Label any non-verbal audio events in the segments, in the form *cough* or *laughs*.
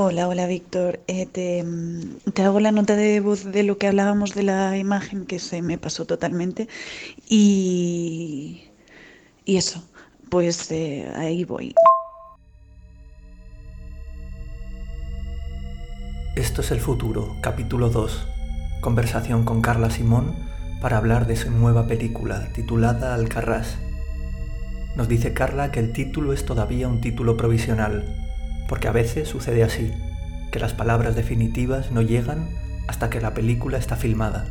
Hola, hola Víctor. Eh, te, te, hago la nota de voz de lo que hablábamos de la imagen que se me pasó totalmente. Y, y eso, pues eh, ahí voy. Esto es el futuro, capítulo 2. Conversación con Carla Simón para hablar de su nueva película titulada Alcarrás. Nos dice Carla que el título es todavía un título provisional porque a veces sucede así, que las palabras definitivas no llegan hasta que la película está filmada.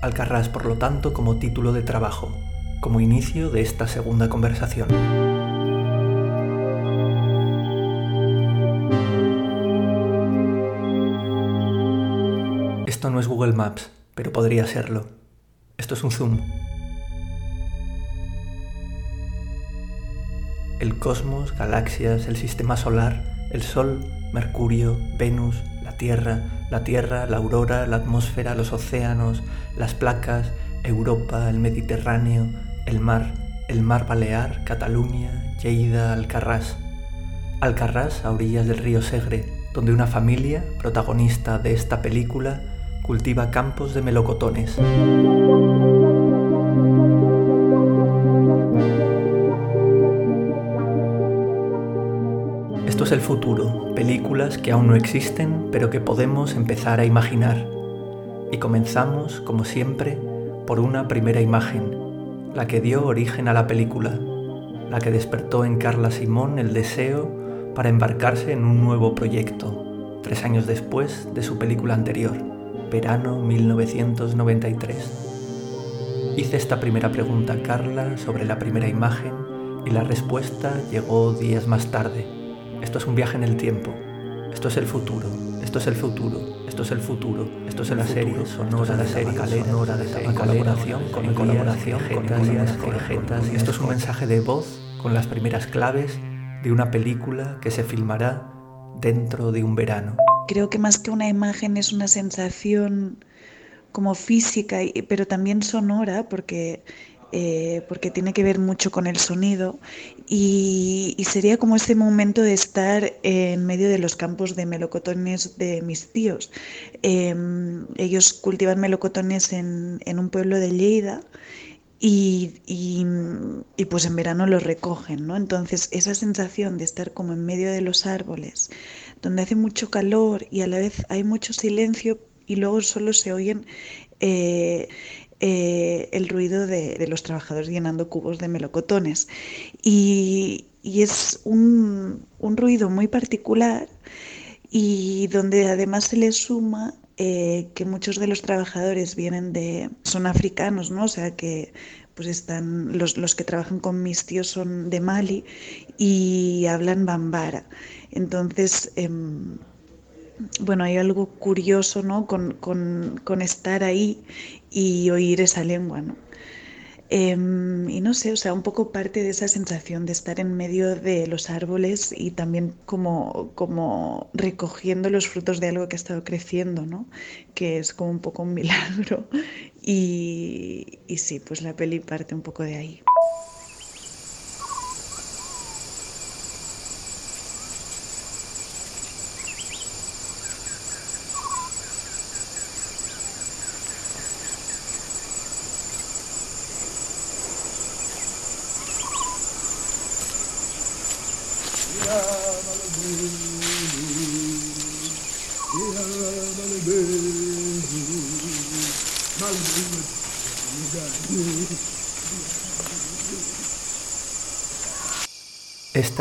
Alcarrás, por lo tanto, como título de trabajo, como inicio de esta segunda conversación. Esto no es Google Maps, pero podría serlo. Esto es un zoom. El cosmos, galaxias, el sistema solar, el Sol, Mercurio, Venus, la Tierra, la Tierra, la aurora, la atmósfera, los océanos, las placas, Europa, el Mediterráneo, el mar, el mar Balear, Cataluña, Lleida, Alcarrás. Alcarrás a orillas del río Segre, donde una familia, protagonista de esta película, cultiva campos de melocotones. Es el futuro, películas que aún no existen pero que podemos empezar a imaginar. Y comenzamos, como siempre, por una primera imagen, la que dio origen a la película, la que despertó en Carla Simón el deseo para embarcarse en un nuevo proyecto, tres años después de su película anterior, verano 1993. Hice esta primera pregunta a Carla sobre la primera imagen y la respuesta llegó días más tarde esto es un viaje en el tiempo. Esto es el futuro. Esto es el futuro. Esto es el futuro. Esto es la serie sonora de serie sonora de en colaboración con colaboración con Esto es un mensaje de voz con las primeras claves de una película que se filmará dentro de un verano. Creo que más que una imagen es una sensación como física, pero también sonora, porque eh, porque tiene que ver mucho con el sonido y, sería como ese momento de estar en medio de los campos de melocotones de mis tíos. Em, ellos cultivan melocotones en, un pueblo de Lleida y, y, pues en verano los recogen, ¿no? Entonces esa sensación de estar como en medio de los árboles, donde hace mucho calor y a la vez hay mucho silencio y luego solo se oyen eh, eh, el ruido de, los trabajadores llenando cubos de melocotones. Y, es un, ruido muy particular y donde además se le suma eh, que muchos de los trabajadores vienen de, son africanos, ¿no? O sea que pues están, los, los que trabajan con mis tíos son de Mali y hablan bambara. Entonces, em, bueno, hay algo curioso ¿no? con, con, estar ahí y oír esa lengua. Em, y no sé, o sea, un poco parte de esa sensación de estar en medio de los árboles y también como, como recogiendo los frutos de algo que ha estado creciendo, ¿no? que es como un poco un milagro. *laughs* Y, y sí, pues la peli parte un poco de ahí.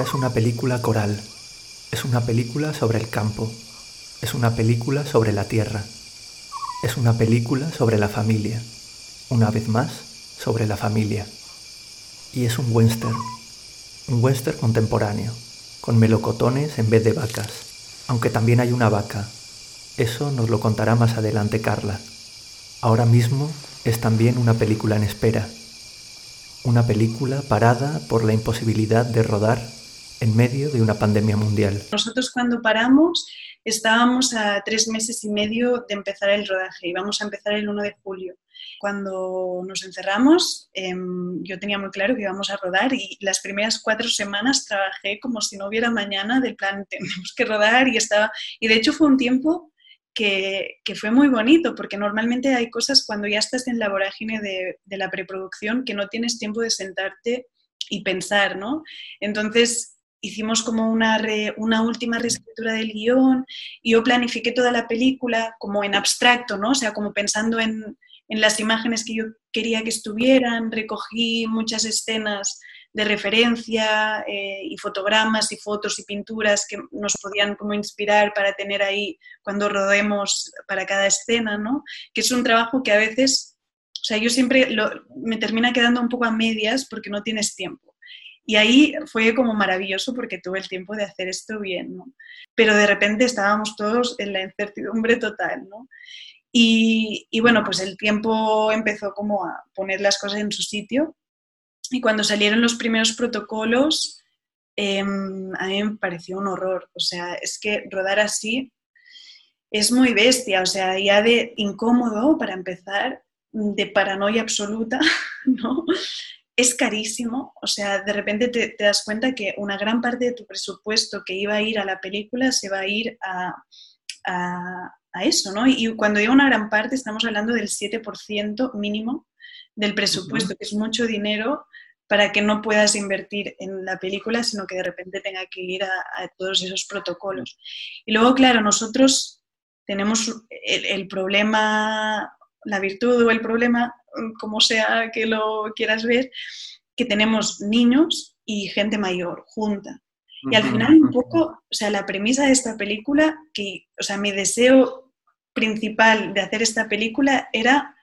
Es una película coral, es una película sobre el campo, es una película sobre la tierra, es una película sobre la familia, una vez más sobre la familia. Y es un western, un western contemporáneo, con melocotones en vez de vacas, aunque también hay una vaca. Eso nos lo contará más adelante Carla. Ahora mismo es también una película en espera, una película parada por la imposibilidad de rodar en medio de una pandemia mundial. Nosotros cuando paramos estábamos a tres meses y medio de empezar el rodaje, íbamos a empezar el 1 de julio. cuando nos encerramos, em, yo tenía muy claro que íbamos a rodar y las primeras cuatro semanas trabajé como si no hubiera mañana del plan, *laughs* tenemos que rodar y estaba... Y de hecho fue un tiempo que, que, fue muy bonito, porque normalmente hay cosas cuando ya estás en la vorágine de, de la preproducción que no tienes tiempo de sentarte y pensar, ¿no? Entonces hicimos como una, última reescritura del guion y yo planifiqué toda la película como en abstracto, ¿no? O sea, como pensando en, en las imágenes que yo quería que estuvieran, recogí muchas escenas de referencia eh, y fotogramas y fotos y pinturas que nos podían como inspirar para tener ahí cuando rodemos para cada escena, ¿no? Que es un trabajo que a veces, o sea, yo siempre me termina quedando un poco a medias porque no tienes tiempo. Y ahí fue como maravilloso porque tuve el tiempo de hacer esto bien, ¿no? Pero de repente estábamos todos en la incertidumbre total, ¿no? Y, y bueno, pues el tiempo empezó como a poner las cosas en su sitio y cuando salieron los primeros protocolos, em, a mí me pareció un horror. O sea, es que rodar así es muy bestia. O sea, ya de incómodo para empezar, de paranoia absoluta, *laughs* ¿no? Es carísimo. O sea, de repente te, das cuenta que una gran parte de tu presupuesto que iba a ir a la película se va a ir a, a eso, ¿no? Y cuando digo una gran parte, estamos hablando del 7% mínimo del presupuesto, que es mucho dinero para que no puedas invertir en la película, sino que de repente tenga que ir a, todos esos protocolos. Y luego, claro, nosotros tenemos el, problema, la virtud o el problema, como sea que lo quieras ver, que tenemos niños y gente mayor junta. Y al final, un poco, o sea, la premisa de esta película, que, o sea, mi deseo principal de hacer esta película era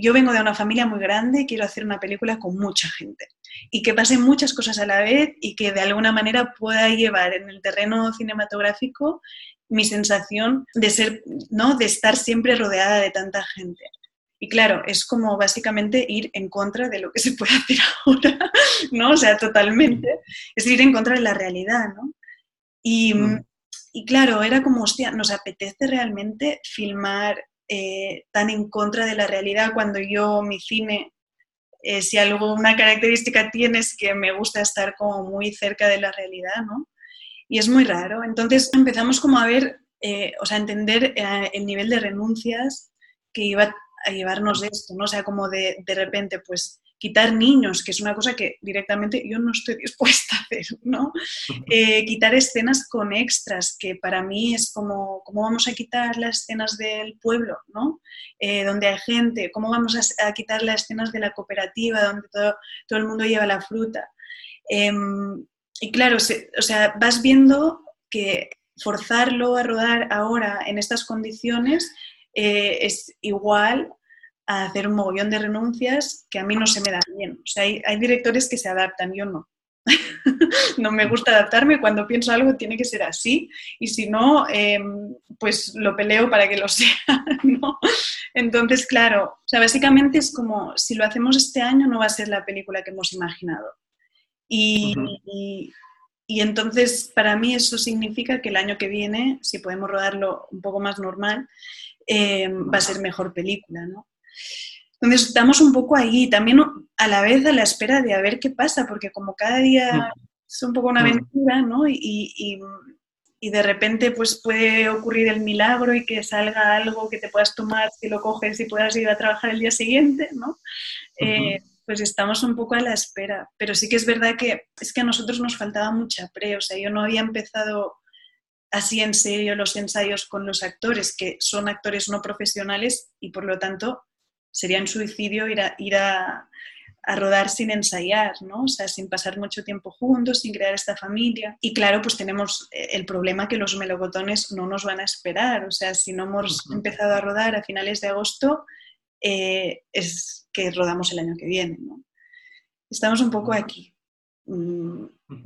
yo vengo de una familia muy grande quiero hacer una película con mucha gente y que pasen muchas cosas a la vez y que de alguna manera pueda llevar en el terreno cinematográfico mi sensación de ser, ¿no? De estar siempre rodeada de tanta gente. Y claro, es como básicamente ir en contra de lo que se puede hacer *laughs* ahora, ¿no? O sea, totalmente. Es ir en contra de la realidad, ¿no? Y, mm. y claro, era como, hostia, nos apetece realmente filmar eh, tan en contra de la realidad cuando yo, mi cine, eh, si algo, una característica tiene es que me gusta estar como muy cerca de la realidad, ¿no? Y es muy raro. Entonces empezamos como a ver, eh, o sea, a entender el nivel de renuncias que iba a llevarnos esto, ¿no? O sea, como de, de repente, pues quitar niños, que es una cosa que directamente yo no estoy *laughs* dispuesta a hacer, ¿no? *laughs* Eh, quitar escenas con extras, que para mí es como, ¿cómo vamos a quitar las escenas del pueblo, ¿no? Eh, donde hay gente, ¿cómo vamos a, quitar las escenas de la cooperativa, donde todo, todo el mundo lleva la fruta? Em, y claro, o sea, vas viendo que forzarlo a rodar ahora en estas condiciones eh, es igual a hacer un mogollón de renuncias que a mí no se me dan bien. O sea, hay, directores que se adaptan, yo no. *laughs* no me gusta adaptarme, cuando pienso algo tiene que ser así y si no, em, pues lo peleo para que lo *laughs* sea, ¿no? Entonces, claro, o sea, básicamente es como, si lo hacemos este año no va a ser la película que hemos imaginado. Y, y entonces, para mí eso significa que el año que viene, si podemos rodarlo un poco más normal, em, va a ser mejor película, ¿no? Entonces estamos un poco ahí, también a la vez a la espera de a ver qué pasa, porque como cada día mm. es un poco una mm. aventura, ¿no? Y, de repente pues puede ocurrir el milagro y que salga algo que te puedas tomar, que lo coges y puedas ir a trabajar el día siguiente, ¿no? Eh, pues estamos un poco a la espera. Pero sí que es verdad que es que a nosotros nos faltaba mucha pre, o sea, yo no había empezado así en serio los ensayos con los actores, que son actores no profesionales y por lo tanto sería un suicidio ir a, ir a, rodar sin ensayar, ¿no? O sea, sin pasar mucho tiempo juntos, sin crear esta familia. Y claro, pues tenemos eh, el problema que los melocotones no nos van a esperar. O sea, si no hemos empezado a rodar a finales de agosto, eh, es que rodamos el año que viene, ¿no? Estamos un poco aquí, mm,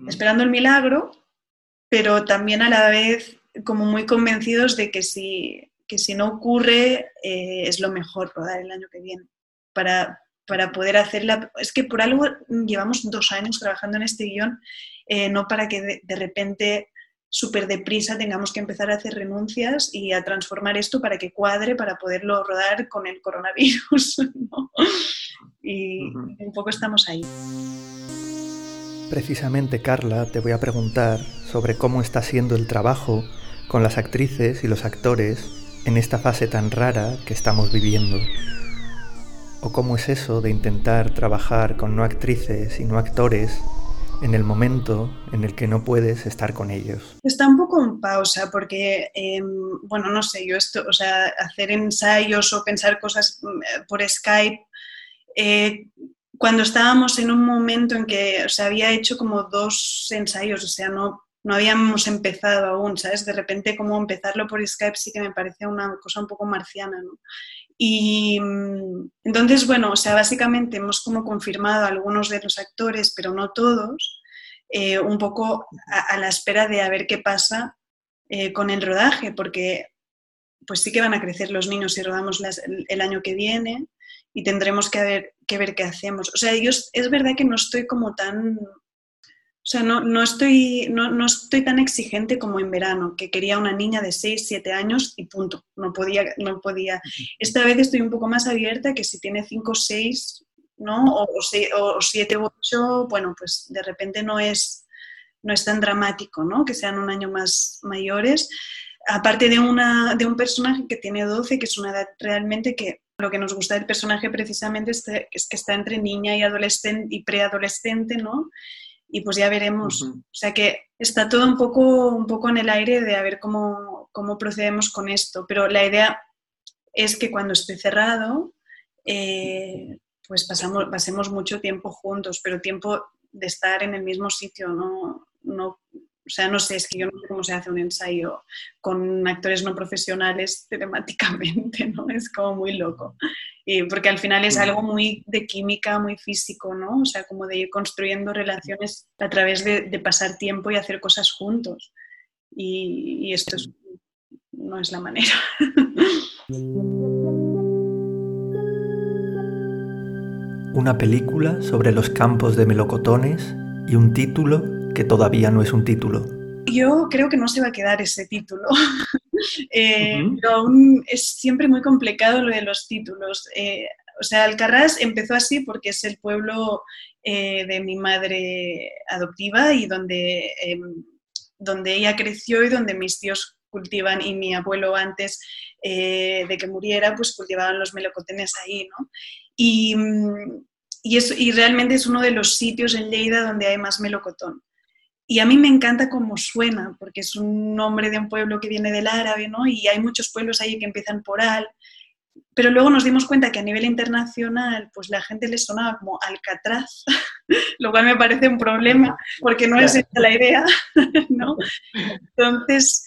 esperando el milagro, pero también a la vez como muy convencidos de que si, que si no ocurre eh, es lo mejor rodar el año que viene para, para poder hacerla. Es que por algo llevamos dos años trabajando en este guion, eh, no para que de, repente súper deprisa tengamos que empezar a hacer renuncias y a transformar esto para que cuadre, para poderlo rodar con el coronavirus. *laughs* Y un poco estamos ahí. Precisamente, Carla, te voy a preguntar sobre cómo está siendo el trabajo con las actrices y los actores en esta fase tan rara que estamos viviendo. ¿O cómo es eso de intentar trabajar con no actrices y no actores en el momento en el que no puedes estar con ellos? Está un poco en pausa porque, em, bueno, no sé, yo esto, o sea, hacer ensayos o pensar cosas mm, por Skype, eh, cuando estábamos en un momento en que se había hecho como dos ensayos, o sea, no, no habíamos empezado aún, ¿sabes? De repente como empezarlo por Skype sí que me parecía una cosa un poco marciana, ¿no? Y mm, entonces, bueno, o sea, básicamente hemos como confirmado a algunos de los actores, pero no todos, eh, un poco a, la espera de a ver qué pasa eh, con el rodaje, porque pues sí que van a crecer los niños si rodamos el, año que viene y tendremos que ver, que ver qué hacemos. O sea, yo es verdad que no estoy como tan o sea, no, no estoy, no, no, estoy tan exigente como en verano, que quería una niña de 6, 7 años y punto. No podía, no podía. Esta vez estoy un poco más abierta que si tiene 5, 6, ¿no? O, o 7, 8, bueno, pues de repente no es, no es tan dramático, ¿no? Que sean un año más mayores. Aparte de, una, de un personaje que tiene 12, que es una edad realmente que lo que nos gusta del personaje precisamente es que está entre niña y adolescente y preadolescente, ¿no? y pues ya veremos. O sea que está todo un poco, un poco en el aire de a ver cómo, cómo procedemos con esto. Pero la idea es que cuando esté cerrado, eh, pues pasamos, pasemos mucho tiempo juntos, pero tiempo de estar en el mismo sitio, no, no o sea, no sé, es que yo no sé cómo se hace un ensayo con actores no profesionales *laughs* telemáticamente, ¿no? Es como muy loco. Y porque al final es algo muy de química, muy físico, ¿no? O sea, como de ir construyendo relaciones a través de, pasar tiempo y hacer cosas juntos. Y, esto no es la manera. Una película sobre los campos de melocotones y un título que todavía no es un título? Yo creo que no se va a quedar ese título. *laughs* Eh, pero aún es siempre muy complicado lo de los títulos. Eh, o sea, Alcarrás empezó así porque es el pueblo eh, de mi madre adoptiva y donde, em, donde ella creció y donde mis tíos cultivan y mi abuelo antes de que muriera, pues cultivaban los melocotones ahí, ¿no? Y, y, y realmente es uno de los sitios en Lleida donde hay más melocotón. Y a mí me encanta cómo suena, porque es un nombre de un pueblo que viene del árabe, ¿no? Y hay muchos pueblos ahí que empiezan por al. Pero luego nos dimos cuenta que a nivel internacional, pues la gente le sonaba como Alcatraz, *laughs* lo cual me parece un problema, porque no es esa la idea, *laughs* ¿no? Entonces,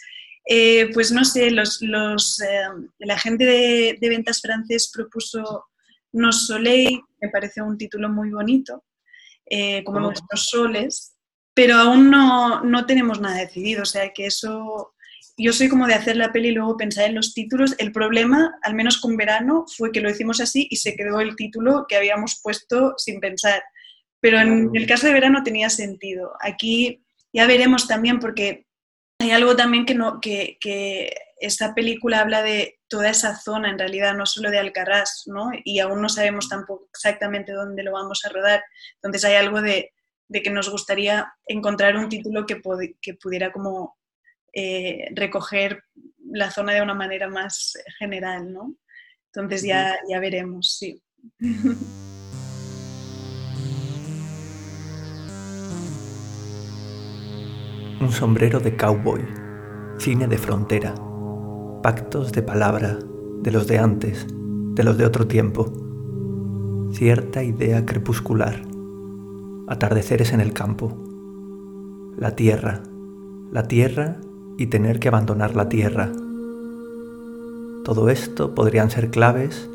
eh, pues no sé, los, los, eh, la gente de, ventas francés propuso Nos Soleil, me parece un título muy bonito, eh, como nuestros soles, pero aún no, no tenemos nada decidido, o sea que eso yo soy como de hacer la peli y luego pensar en los títulos. El problema, al menos con verano, fue que lo hicimos así y se quedó el título que habíamos puesto sin pensar. Pero en el caso de verano tenía sentido. Aquí ya veremos también porque hay algo también que, no, que, que esta película habla de toda esa zona, en realidad, no solo de Alcaraz, ¿no? Y aún no sabemos tampoco exactamente dónde lo vamos a rodar. Entonces hay algo de de que nos gustaría encontrar un título que, que pudiera como eh, recoger la zona de una manera más general, ¿no? Entonces ya, ya veremos, sí. *laughs* Un sombrero de cowboy, cine de frontera, pactos de palabra, de los de antes, de los de otro tiempo, cierta idea crepuscular atardeceres en el campo, la tierra, la tierra y tener que abandonar la tierra. Todo esto podrían ser claves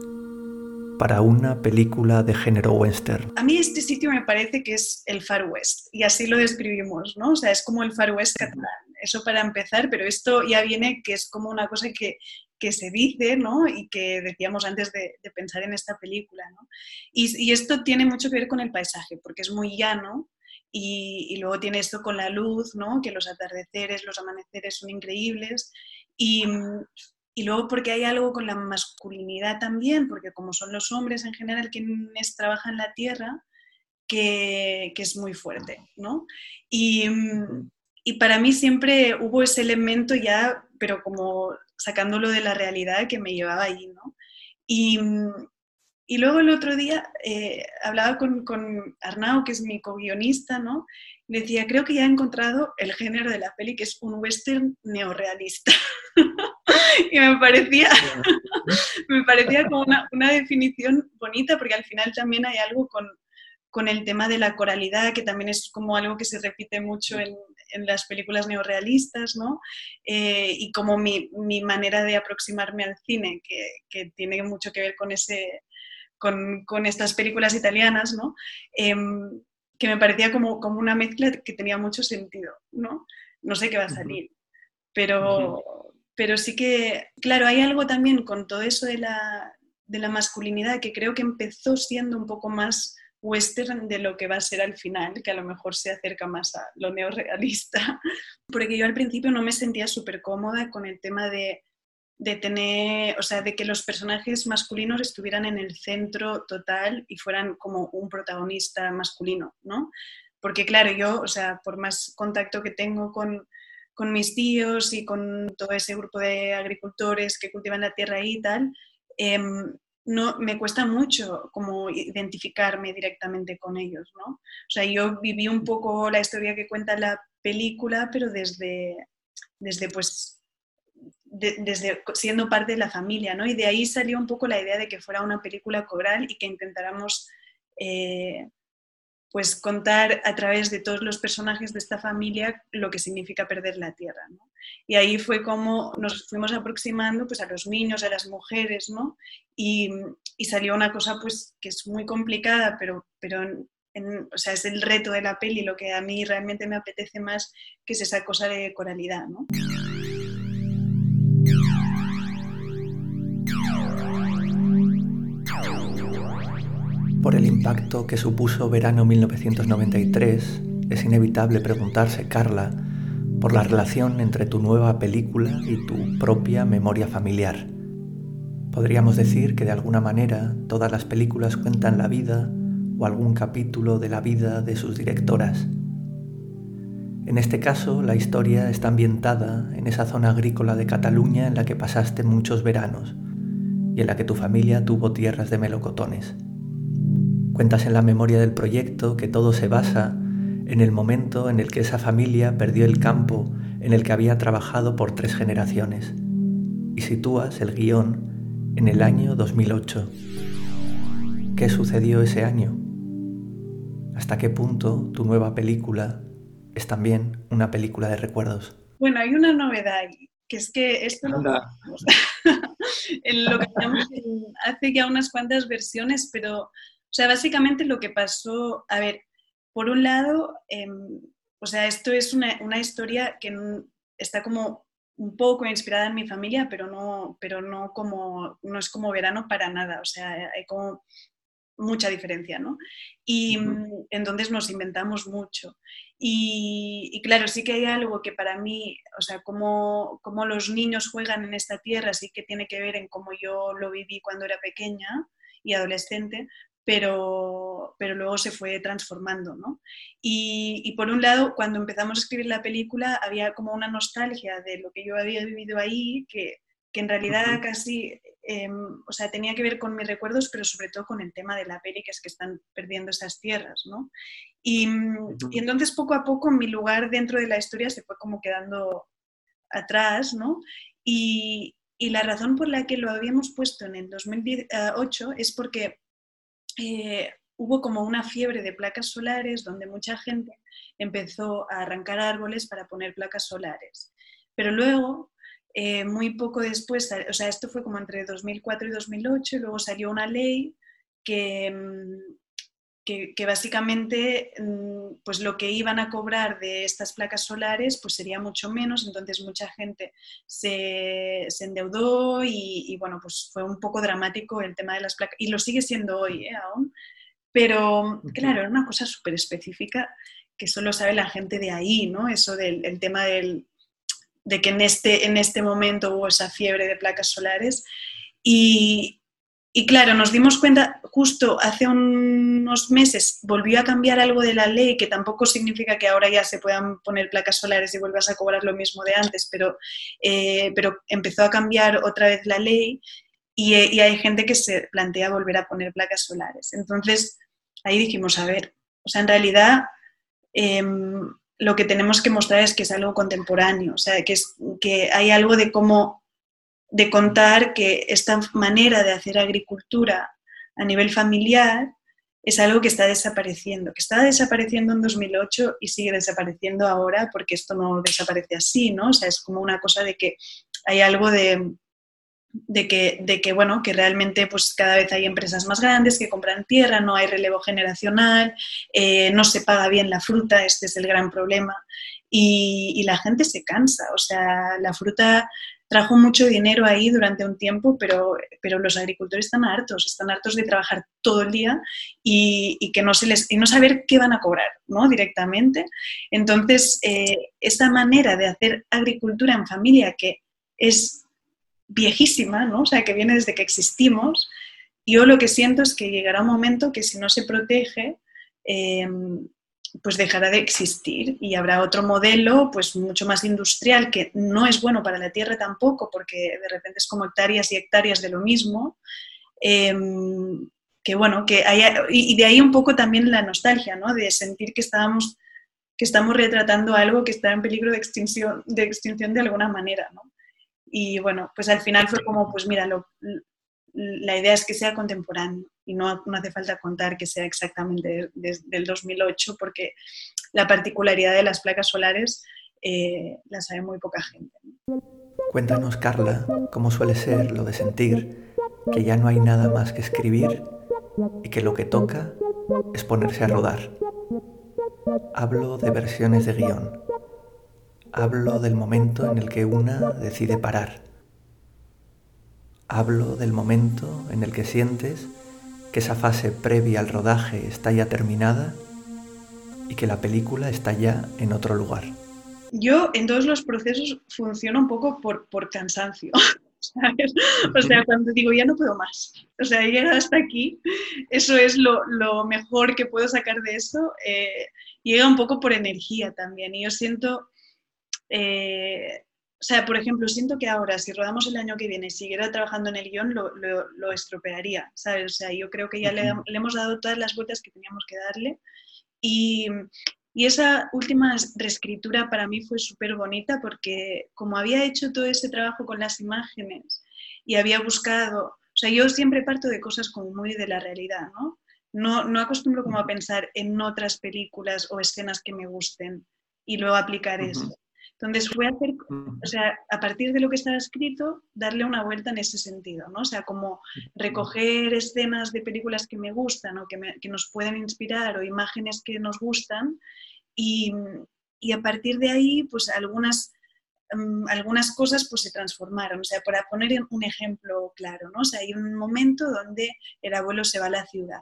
para una película de género western. A mí este sitio me parece que es el Far West y así lo describimos, ¿no? O sea, es como el Far West catalán. Eso para empezar, pero esto ya viene que es como una cosa que que se dice, ¿no? Y que decíamos antes de, pensar en esta película, ¿no? Y, esto tiene mucho que ver con el paisaje, porque es muy llano y, luego tiene esto con la luz, ¿no? que los atardeceres, los amaneceres son increíbles. Y, y luego porque hay algo con la masculinidad también, porque como son los hombres en general quienes trabajan la tierra, que, que es muy fuerte. ¿no? Y, y para mí siempre hubo ese elemento ya, pero como sacándolo de la realidad que me llevaba ahí, ¿no? Y, y luego el otro día eh, hablaba con, con, Arnau, que es mi co-guionista, ¿no? Le decía, creo que ya he encontrado el género de la peli, que es un western neorealista. *laughs* y me parecía, *laughs* me parecía como una, una, definición bonita, porque al final también hay algo con, con, el tema de la coralidad, que también es como algo que se repite mucho en, en las películas neorealistas, ¿no? Eh, y como mi, mi, manera de aproximarme al cine, que, que tiene mucho que ver con ese con, con estas películas italianas, ¿no? Em, que me parecía como, como una mezcla que tenía mucho sentido, ¿no? No sé qué va a salir, pero, pero sí que, claro, hay algo también con todo eso de la, de la masculinidad que creo que empezó siendo un poco más western de lo que va a ser al final, que a lo mejor se acerca más a lo neorealista, *laughs* porque yo al principio no me sentía súper cómoda con el tema de de tener, o sea, de que los personajes masculinos estuvieran en el centro total y fueran como un protagonista masculino, ¿no? Porque claro, yo, o sea, por más contacto que tengo con, con mis tíos y con todo ese grupo de agricultores que cultivan la tierra y tal, em, no, me cuesta mucho como identificarme directamente con ellos, ¿no? O sea, yo viví un poco la historia que cuenta la película, pero desde, desde pues desde siendo parte de la familia, ¿no? Y de ahí salió un poco la idea de que fuera una película coral y que intentáramos eh, pues contar a través de todos los personajes de esta familia lo que significa perder la tierra. Y ahí fue como nos fuimos aproximando pues a los niños, a las mujeres, ¿no? Y, y salió una cosa pues que es muy complicada, pero, pero o sea, es el reto de la peli lo que a mí realmente me apetece más, que es esa cosa de coralidad, ¿no? Por el impacto que supuso verano 1993, es inevitable preguntarse, Carla, por la relación entre tu nueva película y tu propia memoria familiar. Podríamos decir que de alguna manera todas las películas cuentan la vida o algún capítulo de la vida de sus directoras. En este caso, la historia está ambientada en esa zona agrícola de Cataluña en la que pasaste muchos veranos y en la que tu familia tuvo tierras de melocotones. Cuentas en la memoria del proyecto que todo se basa en el momento en el que esa familia perdió el campo en el que había trabajado por tres generaciones y sitúas el guion en el año 2008. ¿Qué sucedió ese año? ¿Hasta qué punto tu nueva película es también una película de recuerdos? Bueno, hay una novedad ahí, que es que esto lo, *laughs* en lo que hace ya unas cuantas versiones, pero o sea, básicamente lo que pasó, a ver, por un lado, em, o sea, esto es una, una, historia que está como un poco inspirada en mi familia, pero no, pero no como, no es como verano para nada, o sea, hay como mucha diferencia, ¿no? Y entonces nos inventamos mucho. Y, y, claro, sí que hay algo que para mí, o sea, como, como los niños juegan en esta tierra, sí que tiene que ver en cómo yo lo viví cuando era pequeña y adolescente, pero, pero luego se fue transformando. ¿no? Y, y, por un lado, cuando empezamos a escribir la película, había como una nostalgia de lo que yo había vivido ahí, que, que en realidad casi, eh, o sea, tenía que ver con mis recuerdos, pero sobre todo con el tema de la peli, que es que están perdiendo esas tierras, ¿no? Y, y, entonces poco a poco mi lugar dentro de la historia se fue como quedando atrás, ¿no? Y, y la razón por la que lo habíamos puesto en el 2008 es porque eh, hubo como una fiebre de placas solares donde mucha gente empezó a arrancar árboles para poner placas solares. Pero luego, eh, muy poco después, o sea, esto fue como entre 2004 y 2008, y luego salió una ley que, que, básicamente mm, pues lo que iban a cobrar de estas placas solares pues sería mucho menos, entonces mucha gente se, se endeudó y, bueno, pues fue un poco dramático el tema de las placas, y lo sigue siendo hoy ¿eh? aún, pero claro, era una cosa súper específica que solo sabe la gente de ahí, ¿no? Eso del el tema del, de que en este, en este momento hubo esa fiebre de placas solares. Y, y claro, nos dimos cuenta, justo hace unos meses volvió a cambiar algo de la ley, que tampoco significa que ahora ya se puedan poner placas solares y vuelvas a cobrar lo mismo de antes, pero, eh, pero empezó a cambiar otra vez la ley y, hay gente que se plantea volver a poner placas solares. Entonces, ahí dijimos, a ver, o sea, en realidad eh, lo que tenemos que mostrar es que es algo contemporáneo, o sea, que, es, que hay algo de cómo de contar que esta manera de hacer agricultura a nivel familiar es algo que está desapareciendo, que está desapareciendo en 2008 y sigue desapareciendo ahora porque esto no desaparece así, ¿no? O sea, es como una cosa de que hay algo de, de que, de que, bueno, que realmente pues cada vez hay empresas más grandes que compran tierra, no hay relevo generacional, eh, no se paga bien la fruta, este es el gran problema, y, y, la gente se cansa, o sea, la fruta trajo mucho dinero ahí durante un tiempo, pero, pero los agricultores están hartos, están hartos de trabajar todo el día y, que no se les, y no saber qué van a cobrar ¿no? directamente. Entonces, eh, esta manera de hacer agricultura en familia que es viejísima, ¿no? o sea, que viene desde que existimos, yo lo que siento es que llegará un momento que si no se protege, eh, pues dejará de existir y habrá otro modelo pues mucho más industrial que no es bueno para la tierra tampoco porque de repente es como hectáreas y hectáreas de lo mismo em, que bueno que haya, y de ahí un poco también la nostalgia ¿no? de sentir que estábamos que estamos retratando algo que está en peligro de extinción de extinción de alguna manera ¿no? y bueno pues al final fue como pues mira lo, la idea es que sea contemporáneo y no, hace falta contar que sea exactamente desde el 2008 porque la particularidad de las placas solares eh, la sabe muy poca gente. Cuéntanos, Carla, cómo suele ser lo de sentir que ya no hay nada más que escribir y que lo que toca es ponerse a rodar. Hablo de versiones de guion. Hablo del momento en el que una decide parar Hablo del momento en el que sientes que esa fase previa al rodaje está ya terminada y que la película está ya en otro lugar. Yo en todos los procesos funciono un poco por, por cansancio. *laughs* ¿sabes? O sea, cuando digo ya no puedo más, o sea, he llegado hasta aquí, eso es lo, lo mejor que puedo sacar de eso. Eh, llega un poco por energía también. Y yo siento, eh, o sea, por ejemplo, siento que ahora, si rodamos el año que viene y siguiera trabajando en el guion, lo, lo, estropearía, ¿sabes? O sea, yo creo que ya le, le, hemos dado todas las vueltas que teníamos que darle. Y, y esa última reescritura para mí fue súper bonita porque como había hecho todo ese trabajo con las imágenes y había buscado, o sea, yo siempre parto de cosas como muy de la realidad, ¿no? No, no acostumbro como a pensar en otras películas o escenas que me gusten y luego aplicar eso. Entonces fue hacer, o sea, a partir de lo que estaba escrito, darle una vuelta en ese sentido, ¿no? O sea, como recoger escenas de películas que me gustan o que, que nos pueden inspirar o imágenes que nos gustan y, y a partir de ahí, pues algunas Mm, algunas cosas pues se transformaron. O sea, para poner un ejemplo claro, ¿no? O sea, hay un momento donde el abuelo se va a la ciudad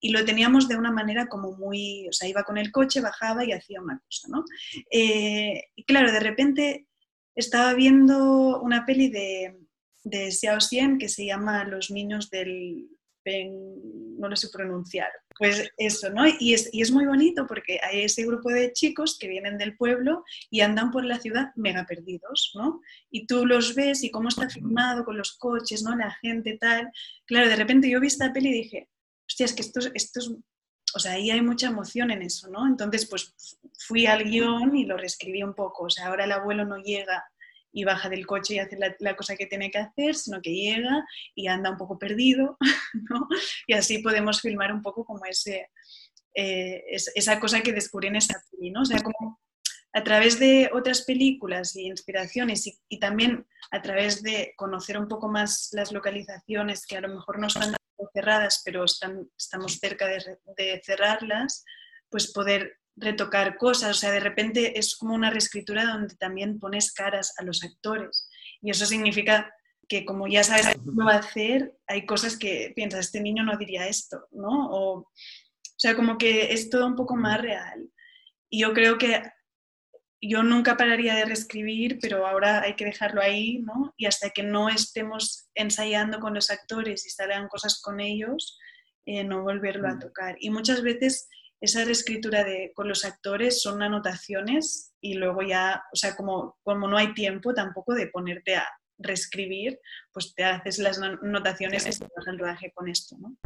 y lo teníamos de una manera como muy, o sea, iba con el coche, bajaba y hacía una cosa, ¿no? Eh, y claro, de repente estaba viendo una peli de, de Xiao Xian que se llama Los niños del no lo sé pronunciar. Pues eso, ¿no? Y es, y es muy bonito porque hay ese grupo de chicos que vienen del pueblo y andan por la ciudad mega perdidos, ¿no? Y tú los ves y cómo está filmado con los coches, ¿no? La gente tal. Claro, de repente yo vi esta peli y dije, hostia, es que esto, esto es... O sea, ahí hay mucha emoción en eso, ¿no? Entonces, pues fui al guion y lo reescribí un poco. O sea, ahora el abuelo no llega y baja del coche y hace la, cosa que tiene que hacer, sino que llega y anda un poco perdido, *laughs* ¿no? Y así podemos filmar un poco como ese, eh, esa cosa que descubrí en esa peli, ¿no? O sea, como a través de otras películas y inspiraciones y, también a través de conocer un poco más las localizaciones que a lo mejor no están cerradas, pero están, estamos cerca de, de cerrarlas, pues poder retocar cosas, o sea, de repente es como una reescritura donde también pones caras a los actores y eso significa que como ya sabes cómo va a hacer, hay cosas que piensas, este niño no diría esto, ¿no? O, o sea, como que es todo un poco más real. y yo creo que yo nunca pararía de reescribir, pero ahora hay que dejarlo ahí, ¿no? Y hasta que no estemos ensayando con los actores y salgan cosas con ellos, eh, no volverlo a mm. tocar. Y muchas veces esa reescritura de, con los actores son anotaciones y luego ya, o sea, como, como no hay tiempo tampoco de ponerte a reescribir, pues te haces las anotaciones y te vas al rodaje con esto, ¿no?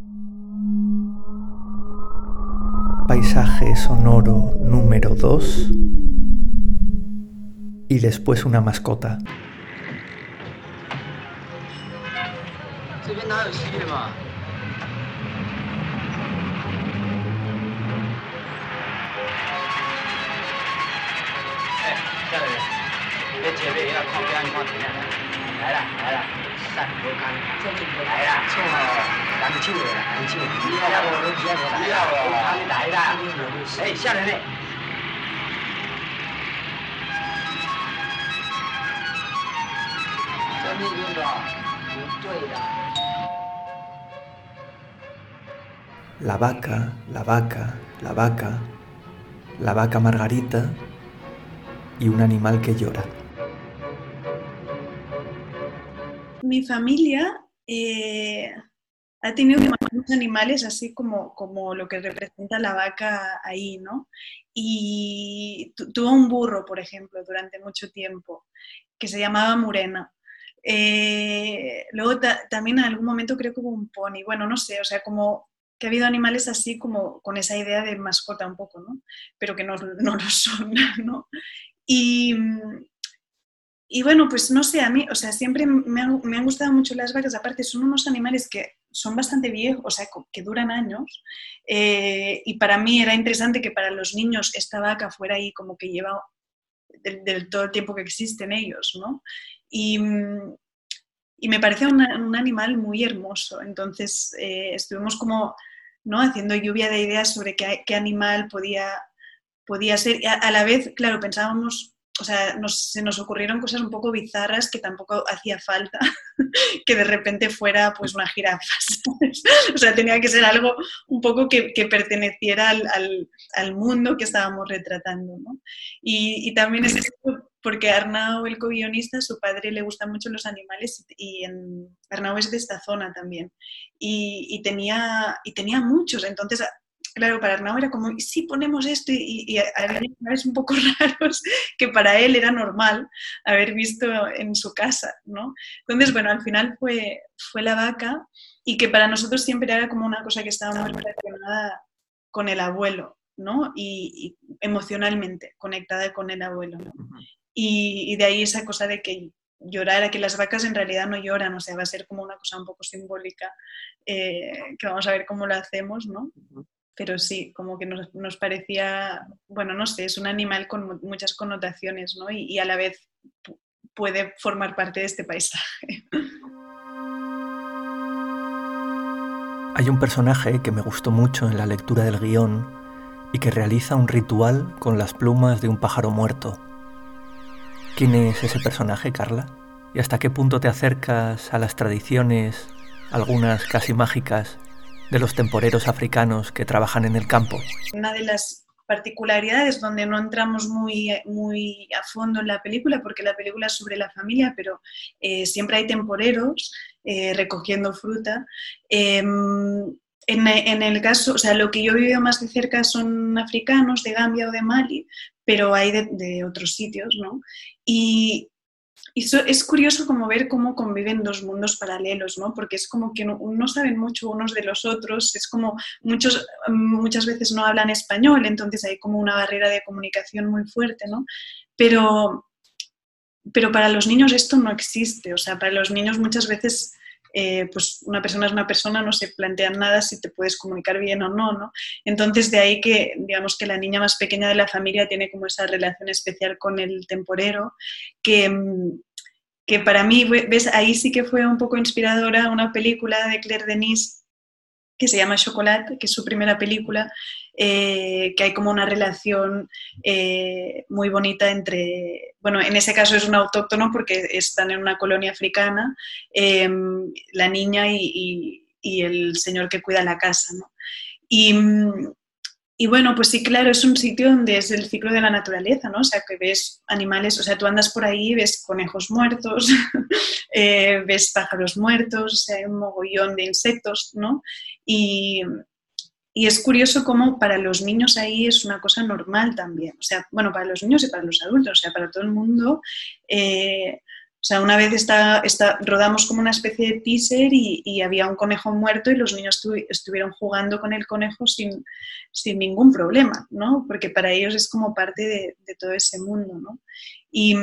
Paisaje sonoro número 2 y después una mascota. La vaca, la vaca, la vaca, la vaca Margarita y un animal que llora. Mi familia eh, ha tenido muchos animales así como, como lo que representa la vaca ahí, ¿no? Y tuvo un burro, por ejemplo, durante mucho tiempo, que se llamaba Murena. Eh, luego también en algún momento creo que hubo un pony, bueno, no sé, o sea, como que ha habido animales así como con esa idea de mascota un poco, ¿no? Pero que no, no lo son, *laughs* ¿no? Y, y, bueno, pues no sé, a mí, o sea, siempre me, me, han gustado mucho las vacas, aparte son unos animales que son bastante viejos, o sea, que duran años, eh, y para mí era interesante que para los niños esta vaca fuera ahí como que lleva del, todo el tiempo que existen ellos, ¿no? Y, y me parece un, un, animal muy hermoso. Entonces eh, estuvimos como ¿no? haciendo lluvia de ideas sobre qué, qué animal podía, podía ser. A, a, la vez, claro, pensábamos o sea, se nos ocurrieron cosas un poco bizarras que tampoco hacía falta *laughs* que de repente fuera pues una jirafa. O sea, tenía que ser algo un poco que, perteneciera al, mundo que estábamos retratando. ¿no? Y, también es porque Arnau, el co-guionista, su padre le gustan mucho los animales y en, Arnau es de esta zona también. Y, y, tenía, y tenía muchos, entonces claro, para Arnau era como, ¿y si ponemos esto? Y, y, había animales un poco *laughs* raros que para él era normal haber visto en su casa, ¿no? Entonces, bueno, al final fue, fue la vaca y que para nosotros siempre era como una cosa que estaba muy relacionada con el abuelo, ¿no? Y, y emocionalmente conectada con el abuelo, ¿no? y, y, de ahí esa cosa de que llorar, que las vacas en realidad no lloran, o sea, va a ser como una cosa un poco simbólica, eh, que vamos a ver cómo lo hacemos, ¿no? Pero sí, como que nos, nos, parecía, bueno, no sé, es un animal con muchas connotaciones, ¿no? Y, y a la vez puede formar parte de este paisaje. *laughs* Hay un personaje que me gustó mucho en la lectura del guion y que realiza un ritual con las plumas de un pájaro muerto. ¿Quién es ese personaje, Carla? ¿Y hasta qué punto te acercas a las tradiciones, algunas casi mágicas, de los temporeros africanos que trabajan en el campo. Una de las particularidades donde no entramos muy, muy a fondo en la película, porque la película es sobre la familia, pero eh, siempre hay temporeros eh, recogiendo fruta. Eh, en, en, el caso, o sea, lo que yo he vivido más de cerca son africanos de Gambia o de Mali, pero hay de, de otros sitios, ¿no? Y, y es curioso como ver cómo conviven dos mundos paralelos, ¿no? Porque es como que no, no, saben mucho unos de los otros, es como muchos, muchas veces no hablan español, entonces hay como una barrera de comunicación muy fuerte, ¿no? Pero, pero para los niños esto no existe, o sea, para los niños muchas veces eh, pues una persona es una persona, no se plantean nada si te puedes comunicar bien o no, ¿no? Entonces de ahí que, digamos que la niña más pequeña de la familia tiene como esa relación especial con el temporero, que, mm, que para mí, ves, ahí sí que fue un poco inspiradora una película de Claire Denis que se llama Chocolate, que es su primera película, eh, que hay como una relación eh, muy bonita entre, bueno, en ese caso es un autóctono porque están en una colonia africana, eh, la niña y, y, y, el señor que cuida la casa, ¿no? Y, y bueno, pues sí, claro, es un sitio donde es el ciclo de la naturaleza, ¿no? O sea, que ves animales, o sea, tú andas por ahí, ves conejos muertos, *laughs* eh, ves pájaros muertos, o sea, hay un mogollón de insectos, ¿no? Y, es curioso cómo para los niños ahí es una cosa normal también, o sea, bueno, para los niños y para los adultos, o sea, para todo el mundo. Eh, o sea, una vez está, está, rodamos como una especie de teaser y, había un conejo muerto y los niños estuvieron jugando con el conejo sin, sin, ningún problema, ¿no? Porque para ellos es como parte de, de todo ese mundo, ¿no? Y,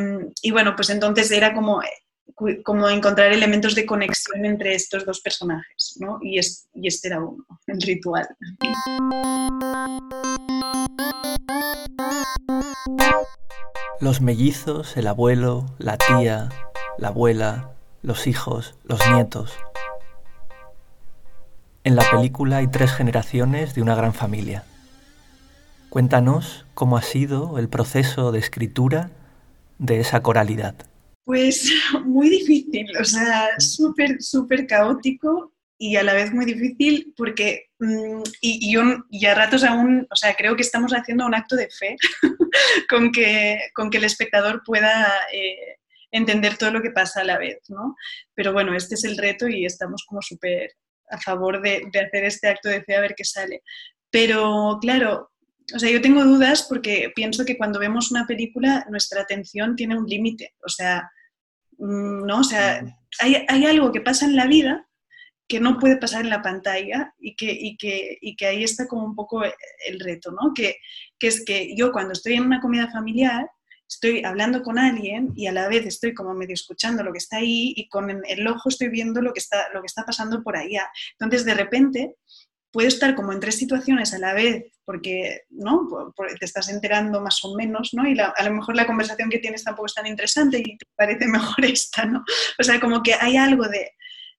y, bueno, pues entonces era como, como encontrar elementos de conexión entre estos dos personajes, ¿no? Y, es, y este era uno, *laughs* el ritual. Los mellizos, el abuelo, la tía, la abuela, los hijos, los nietos. En la película hay tres generaciones de una gran familia. Cuéntanos cómo ha sido el proceso de escritura de esa coralidad. Pues *laughs* muy difícil, o sea, súper, súper caótico y a la vez muy difícil porque, mm, y, y a ratos aún, o sea, creo que estamos haciendo un acto de fe *laughs* con, que, con que el espectador pueda eh, entender todo lo que pasa a la vez, ¿no? Pero bueno, este es el reto y estamos como súper a favor de, hacer este acto de fe a ver qué sale. Pero claro, o sea, yo tengo dudas porque pienso que cuando vemos una película nuestra atención tiene un límite, o sea, ¿no? O sea, hay, hay, algo que pasa en la vida que no puede pasar en la pantalla y que, y que, y que ahí está como un poco el reto, ¿no? Que, que es que yo cuando estoy en una comida familiar, estoy hablando con alguien y a la vez estoy como medio escuchando lo que está ahí y con el ojo estoy viendo lo que está, lo que está pasando por allá. Entonces, de repente, puedo estar como en tres situaciones a la vez porque ¿no? te estás enterando más o menos, ¿no? Y a lo mejor la conversación que tienes tampoco es tan interesante y te parece *laughs* mejor esta, ¿no? O sea, como que hay algo de,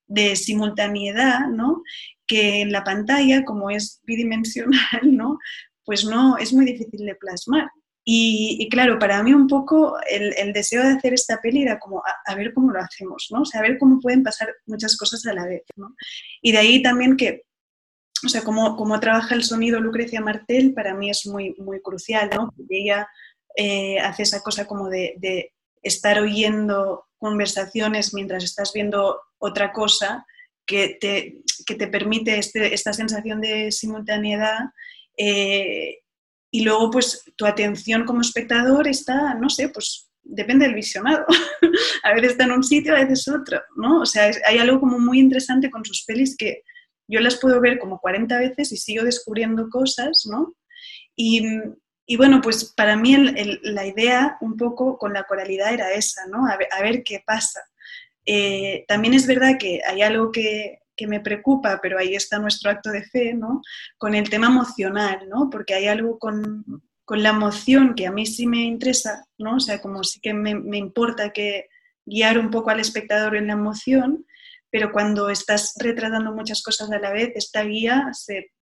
de simultaneidad, ¿no? Que en la pantalla, como es bidimensional, *laughs* ¿no? Pues no, es muy difícil de plasmar. Y, claro, para mí un poco el, deseo de hacer esta peli era como a, ver cómo lo hacemos, ¿no? O sea, a ver cómo pueden pasar muchas cosas a la vez, ¿no? Y de ahí también que, o sea, cómo, cómo trabaja el sonido Lucrecia Martel para mí es muy, muy crucial, ¿no? Porque ella eh, hace esa cosa como de, de, estar oyendo conversaciones mientras estás viendo otra cosa que te, que te permite este, esta sensación de simultaneidad eh, y luego pues tu atención como espectador está, no sé, pues depende del visionado. *laughs* a veces está en un sitio, a veces otro, ¿no? O sea, hay algo como muy interesante con sus pelis que yo las puedo ver como 40 veces y sigo descubriendo cosas, ¿no? Y, y bueno, pues para mí la idea un poco con la coralidad era esa, ¿no? A ver, a ver qué pasa. Eh, también es verdad que hay algo que, que me preocupa, pero ahí está nuestro acto de fe, ¿no? Con el tema emocional, ¿no? Porque hay algo con, con la emoción que a mí sí me interesa, ¿no? O sea, como sí que me, me, importa que guiar un poco al espectador en la emoción, pero cuando estás retratando muchas cosas a la vez, esta guía se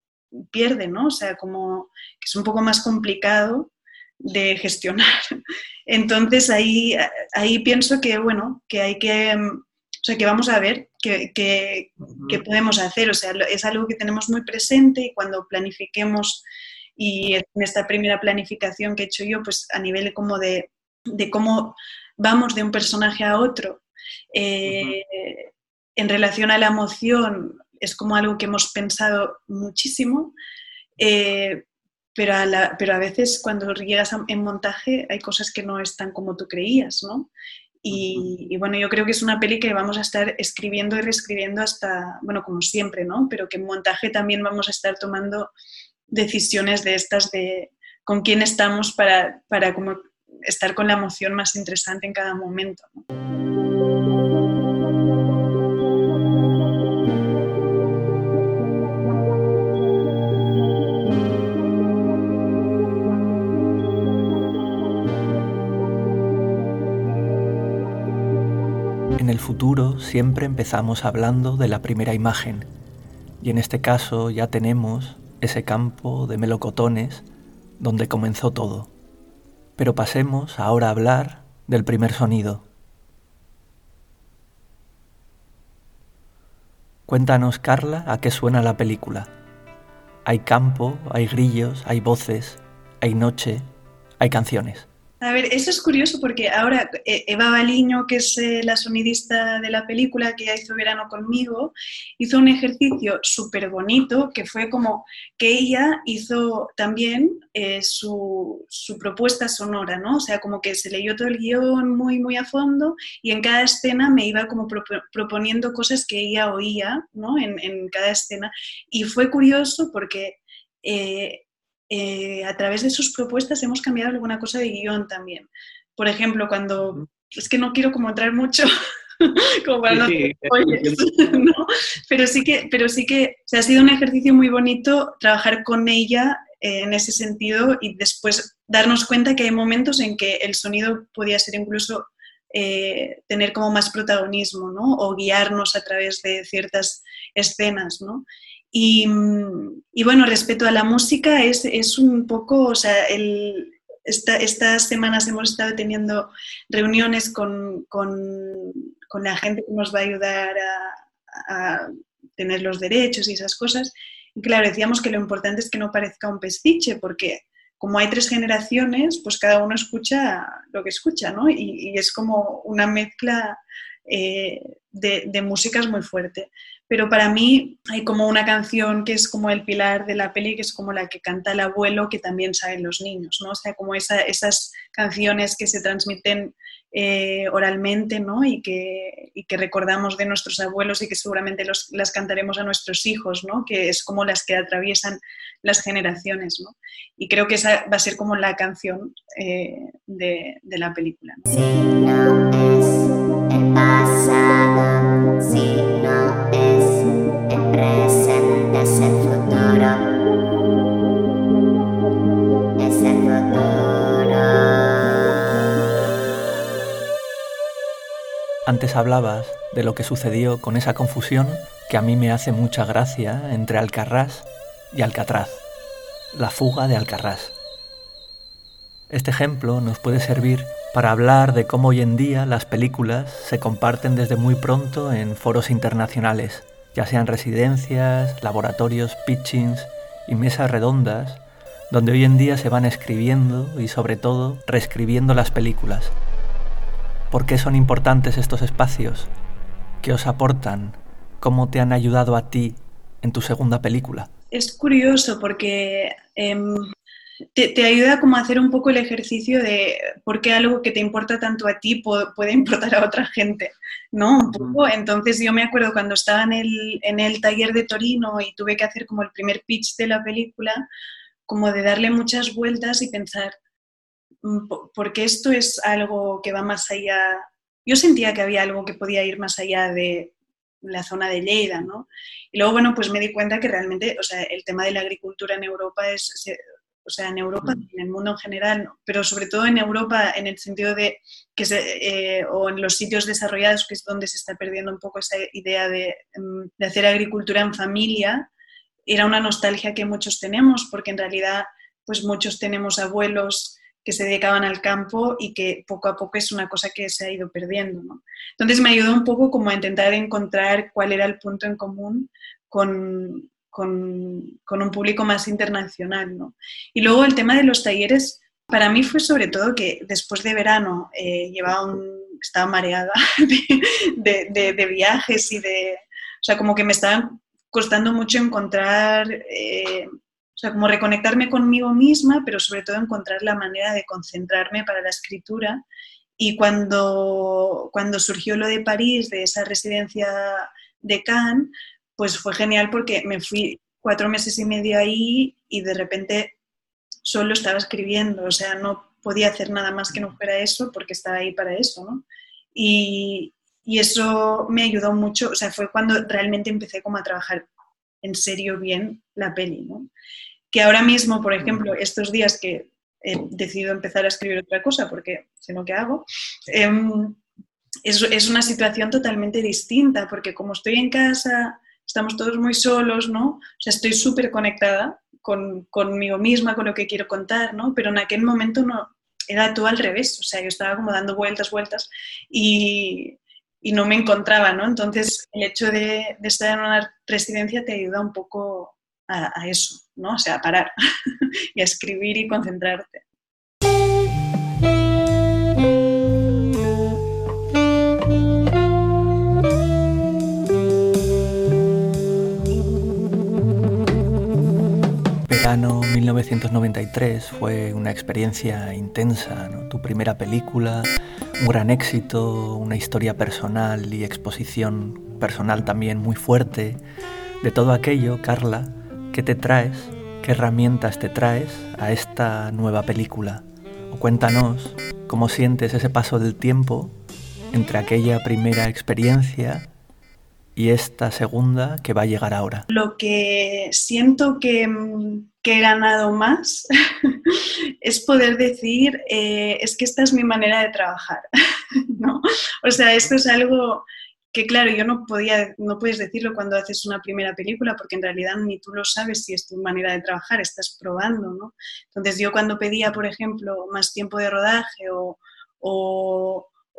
pierde, ¿no? O sea, como que es un poco más complicado de gestionar. *laughs* Entonces ahí, ahí pienso que, bueno, que hay que o sea, que vamos a ver qué, qué, podemos hacer. O sea, es algo que tenemos muy presente y cuando planifiquemos, y en esta primera planificación que he hecho yo, pues a nivel como de, de cómo vamos de un personaje a otro, eh, en relación a la emoción, es como algo que hemos pensado muchísimo. Eh, pero a, la, pero a veces cuando llegas en montaje hay cosas que no están como tú creías, ¿no? Y, bueno, yo creo que es una peli que vamos a estar escribiendo y reescribiendo hasta, bueno, como siempre, ¿no? Pero que en montaje también vamos a estar tomando decisiones de estas de con quién estamos para, para como estar con la emoción más interesante en cada momento. En futuro siempre empezamos hablando de la primera imagen y en este caso ya tenemos ese campo de melocotones donde comenzó todo. Pero pasemos ahora a hablar del primer sonido. Cuéntanos, Carla, a qué suena la película. Hay campo, hay grillos, hay voces, hay noche, hay canciones. A ver, eso es curioso porque ahora eh, Eva Baliño, que es eh, la sonidista de la película que ya hizo verano conmigo, hizo un ejercicio súper bonito que fue como que ella hizo también eh, su, propuesta sonora, ¿no? O sea, como que se leyó todo el guion muy, muy a fondo y en cada escena me iba como proponiendo cosas que ella oía, ¿no? En, en cada escena. Y fue curioso porque a través de sus propuestas hemos cambiado alguna cosa de guion también. Por ejemplo, cuando, es que no quiero como entrar mucho, *laughs* como para *laughs* no, Pero sí que, pero sí que ha sido un ejercicio muy bonito trabajar con ella eh, en ese sentido y después darnos cuenta que hay momentos en que el sonido podía ser incluso eh, tener como más protagonismo, ¿no? O guiarnos a través de ciertas escenas, ¿no? Y, bueno, respecto a la música, es, es un poco, o sea, el, estas semanas hemos estado teniendo reuniones con, con, la gente que nos va a ayudar a, a, tener los derechos y esas cosas. Y claro, decíamos que lo importante es que no parezca un pestiche, porque como hay tres generaciones, pues cada uno escucha lo que escucha, ¿no? Y, y es como una mezcla eh, de, de músicas muy fuerte pero para mí hay como una canción que es como el pilar de la peli, que es como la que canta el abuelo, que también saben los niños, ¿no? O sea, como esas canciones que se transmiten eh, oralmente, ¿no? Y que, y que, recordamos de nuestros abuelos y que seguramente los, las cantaremos a nuestros hijos, ¿no? Que es como las que atraviesan las generaciones, ¿no? Y creo que esa va a ser como la canción eh, de, de, la película. ¿no? Si no es el pasado, si no es Antes hablabas de lo que sucedió con esa confusión que a mí me hace mucha gracia entre Alcarrás y Alcatraz, la fuga de Alcarrás. Este ejemplo nos puede servir para hablar de cómo hoy en día las películas se comparten desde muy pronto en foros internacionales, ya sean residencias, laboratorios, pitchings y mesas redondas, donde hoy en día se van escribiendo y sobre todo reescribiendo las películas ¿Por qué son importantes estos espacios? ¿Qué os aportan? ¿Cómo te han ayudado a ti en tu segunda película? Es curioso porque em, te, ayuda como a hacer un poco el ejercicio de por qué algo que te importa tanto a ti puede, importar a otra gente, ¿no? Un poco. Entonces yo me acuerdo cuando estaba en el, en el taller de Torino y tuve que hacer como el primer pitch de la película, como de darle muchas vueltas y pensar, Mm, porque esto es algo que va más allá. Yo sentía que había algo que podía ir más allá de la zona de Lleida, ¿no? Y luego, bueno, pues me di cuenta que realmente, o sea, el tema de la agricultura en Europa es, o sea, en Europa y en el mundo en general, pero sobre todo en Europa en el sentido de que se, eh, o en los sitios desarrollados, que es donde se está perdiendo un poco esa idea de, mm, de hacer agricultura en familia, era una nostalgia que muchos tenemos, porque en realidad, pues muchos tenemos abuelos que se dedicaban al campo y que poco a poco es una cosa que se ha ido perdiendo. ¿no? Entonces me ayudó un poco como a intentar encontrar cuál era el punto en común con, con, con un público más internacional. ¿no? Y luego el tema de los talleres, para mí fue sobre todo que después de verano eh, llevaba un, estaba mareada *laughs* de, de, de, viajes y de... O sea, como que me estaba costando mucho encontrar... Eh, o sea, como reconectarme conmigo misma, pero sobre todo encontrar la manera de concentrarme para la escritura. Y cuando, cuando surgió lo de París, de esa residencia de Cannes, pues fue genial porque me fui cuatro meses y medio ahí y de repente solo estaba escribiendo, o sea, no podía hacer nada más que no fuera eso porque estaba ahí para eso, ¿no? Y, y eso me ayudó mucho, o sea, fue cuando realmente empecé como a trabajar en serio bien la peli, ¿no? Que ahora mismo, por ejemplo, estos días que he decidido empezar a escribir otra cosa, porque sé lo que hago, em, es, es, una situación totalmente distinta, porque como estoy en casa, estamos todos muy solos, ¿no? O sea, estoy súper conectada con, conmigo misma, con lo que quiero contar, ¿no? Pero en aquel momento no, era todo al revés, o sea, yo estaba como dando vueltas, vueltas y, y no me encontraba, ¿no? Entonces, el hecho de, de, estar en una residencia te ayuda un poco a, eso, ¿no? O sea, a parar *laughs* y a escribir y concentrarte. Verano 1993 fue una experiencia intensa, tu primera película, un gran éxito, una historia personal y exposición personal también muy fuerte. De todo aquello, Carla, ¿qué te traes? ¿Qué herramientas te traes a esta nueva película? O cuéntanos cómo sientes ese paso del tiempo entre aquella primera experiencia y esta segunda que va a llegar ahora? Lo que siento que, mm, he ganado más *laughs* es poder decir, eh, es que esta es mi manera de trabajar, *laughs* ¿no? O sea, esto es algo que claro, yo no podía, no puedes decirlo cuando haces una primera película, porque en realidad ni tú lo sabes si es tu manera de trabajar, estás probando, ¿no? Entonces yo cuando pedía, por ejemplo, más tiempo de rodaje o,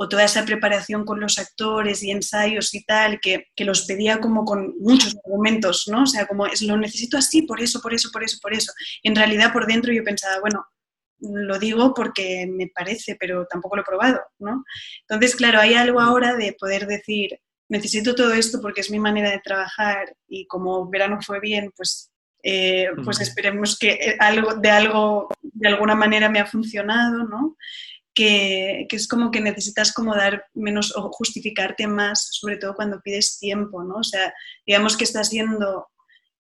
toda esa preparación con los actores y ensayos y tal, que, que, los pedía como con muchos argumentos, ¿no? O sea, como es, lo necesito así, por eso, por eso, por eso, por eso. En realidad por dentro yo pensaba, bueno, lo digo porque me parece, pero tampoco lo he probado, ¿no? Entonces, claro, hay algo ahora de poder decir, necesito todo esto porque es mi manera de trabajar y como verano fue bien, pues, eh, pues esperemos que eh, algo, de algo de alguna manera me ha funcionado, ¿no? Que, que, es como que necesitas como dar menos o justificarte más, sobre todo cuando pides tiempo, ¿no? O sea, digamos que está siendo,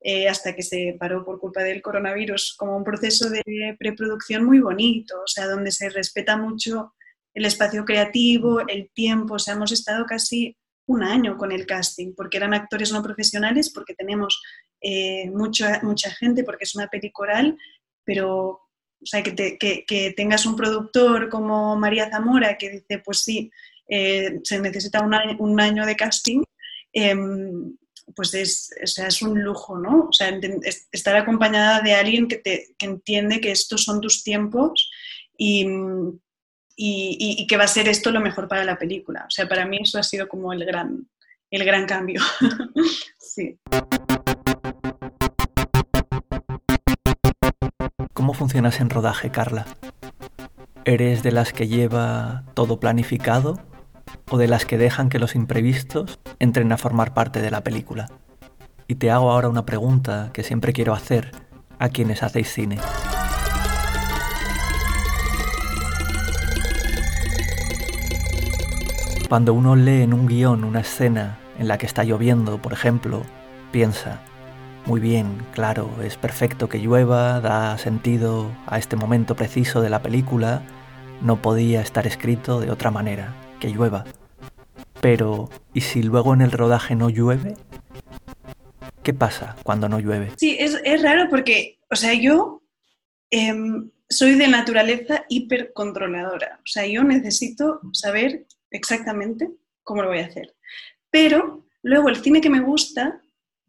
eh, hasta que se paró por culpa del coronavirus, como un proceso de preproducción muy bonito, o sea, donde se respeta mucho el espacio creativo, el tiempo, o sea, hemos estado casi un año con el casting, porque eran actores no profesionales, porque tenemos eh, mucha, mucha gente, porque es una peli coral, pero o sea, que, que, tengas un productor como María Zamora que dice, pues sí, eh, se necesita un año, de casting, em, pues es, o sea, es un lujo, ¿no? O sea, estar acompañada de alguien que, te, que entiende que estos son tus tiempos y, y, que va a ser esto lo mejor para la película. O sea, para mí eso ha sido como el gran, el gran cambio. *laughs* sí. ¿Cómo funcionas en rodaje, Carla? ¿Eres de las que lleva todo planificado o de las que dejan que los imprevistos entren a formar parte de la película? Y te hago ahora una pregunta que siempre quiero hacer a quienes hacéis cine. Cuando uno lee en un guion una escena en la que está lloviendo, por ejemplo, piensa, muy bien, claro, es perfecto que llueva, da sentido a este momento preciso de la película, no podía estar escrito de otra manera, que llueva. Pero, ¿y si luego en el rodaje no llueve? ¿Qué pasa cuando no llueve? Sí, es, raro porque, o sea, yo em, soy de naturaleza hipercontroladora. O sea, yo necesito saber exactamente cómo lo voy a hacer. Pero luego el cine que me gusta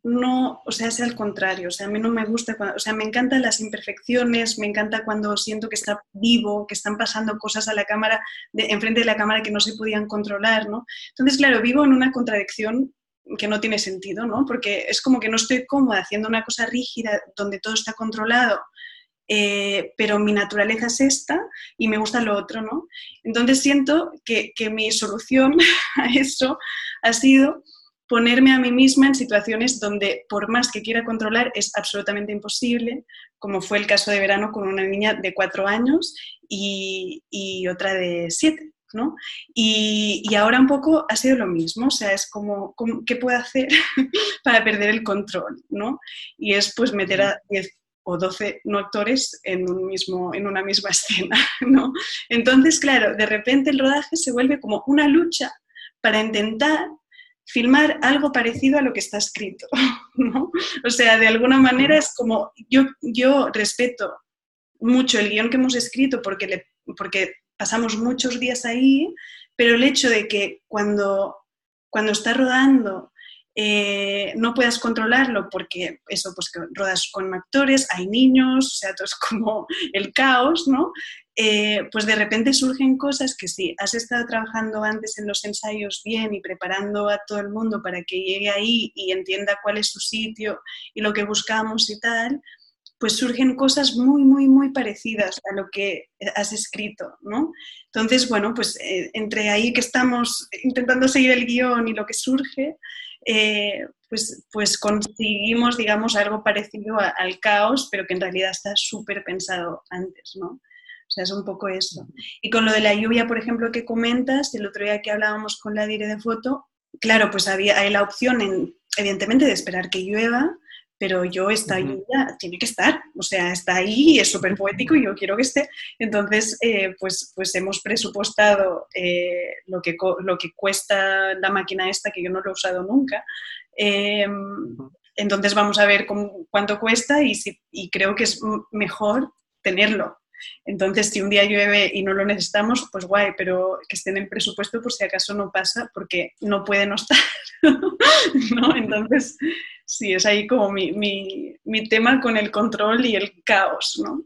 no, o sea, es al contrario, o sea, a mí no me gusta, o sea, me encantan las imperfecciones, me encanta cuando siento que está vivo, que están pasando cosas a la cámara, de, enfrente de la cámara que no se podían controlar, ¿no? Entonces, claro, vivo en una contradicción que no tiene sentido, ¿no? Porque es como que no estoy cómoda haciendo una cosa rígida donde todo está controlado eh, pero mi naturaleza es esta y me gusta lo otro, ¿no? Entonces siento que, que mi solución *laughs* a eso ha sido ponerme a mí misma en situaciones donde por más que quiera controlar es absolutamente imposible, como fue el caso de verano con una niña de cuatro años y, y otra de siete. ¿no? Y, y, ahora un poco ha sido lo mismo, o sea, es como, ¿qué puedo hacer *laughs* para perder el control? ¿no? Y es pues meter a 10 o 12 no actores en, un mismo, en una misma *laughs* escena, ¿no? Entonces, claro, de repente el rodaje se vuelve como una lucha para intentar filmar algo parecido a lo que está escrito, *laughs* ¿no? O sea, de alguna manera es como, yo, yo respeto mucho el guion que hemos escrito porque, le, porque pasamos muchos días ahí, pero el hecho de que cuando, cuando está rodando eh, no puedas controlarlo porque eso, pues que rodas con actores, hay niños, o sea, todo es como el caos, ¿no? Eh, pues de repente surgen cosas que sí, has estado trabajando antes en los ensayos bien y preparando a todo el mundo para que llegue ahí y entienda cuál es su sitio y lo que buscamos y tal, pues surgen cosas muy, muy, muy parecidas a lo que has escrito, ¿no? Entonces, bueno, pues eh, entre ahí que estamos intentando seguir el guion y lo que surge, eh, pues, pues conseguimos, digamos, algo parecido al caos, pero que en realidad está súper pensado antes, ¿no? Sea, es un poco eso. Y con lo de la lluvia, por ejemplo, que comentas, el otro día que hablábamos con la dire de foto, claro, pues había hay la opción, en, evidentemente, de esperar que llueva, pero yo esta lluvia tiene que estar, o sea, está ahí, es súper poético y yo quiero que esté. Entonces, eh, pues, pues hemos presupuestado eh, lo, que, lo que cuesta la máquina esta, que yo no lo he usado nunca. Em, entonces vamos a ver cuánto cuesta y, si, y creo que es mejor tenerlo. Entonces, si un día llueve y no lo necesitamos, pues guay, pero que esté en el presupuesto por si acaso no pasa, porque no puede no estar. *laughs* ¿no? Entonces, sí, es ahí como mi, mi, mi, tema con el control y el caos, ¿no?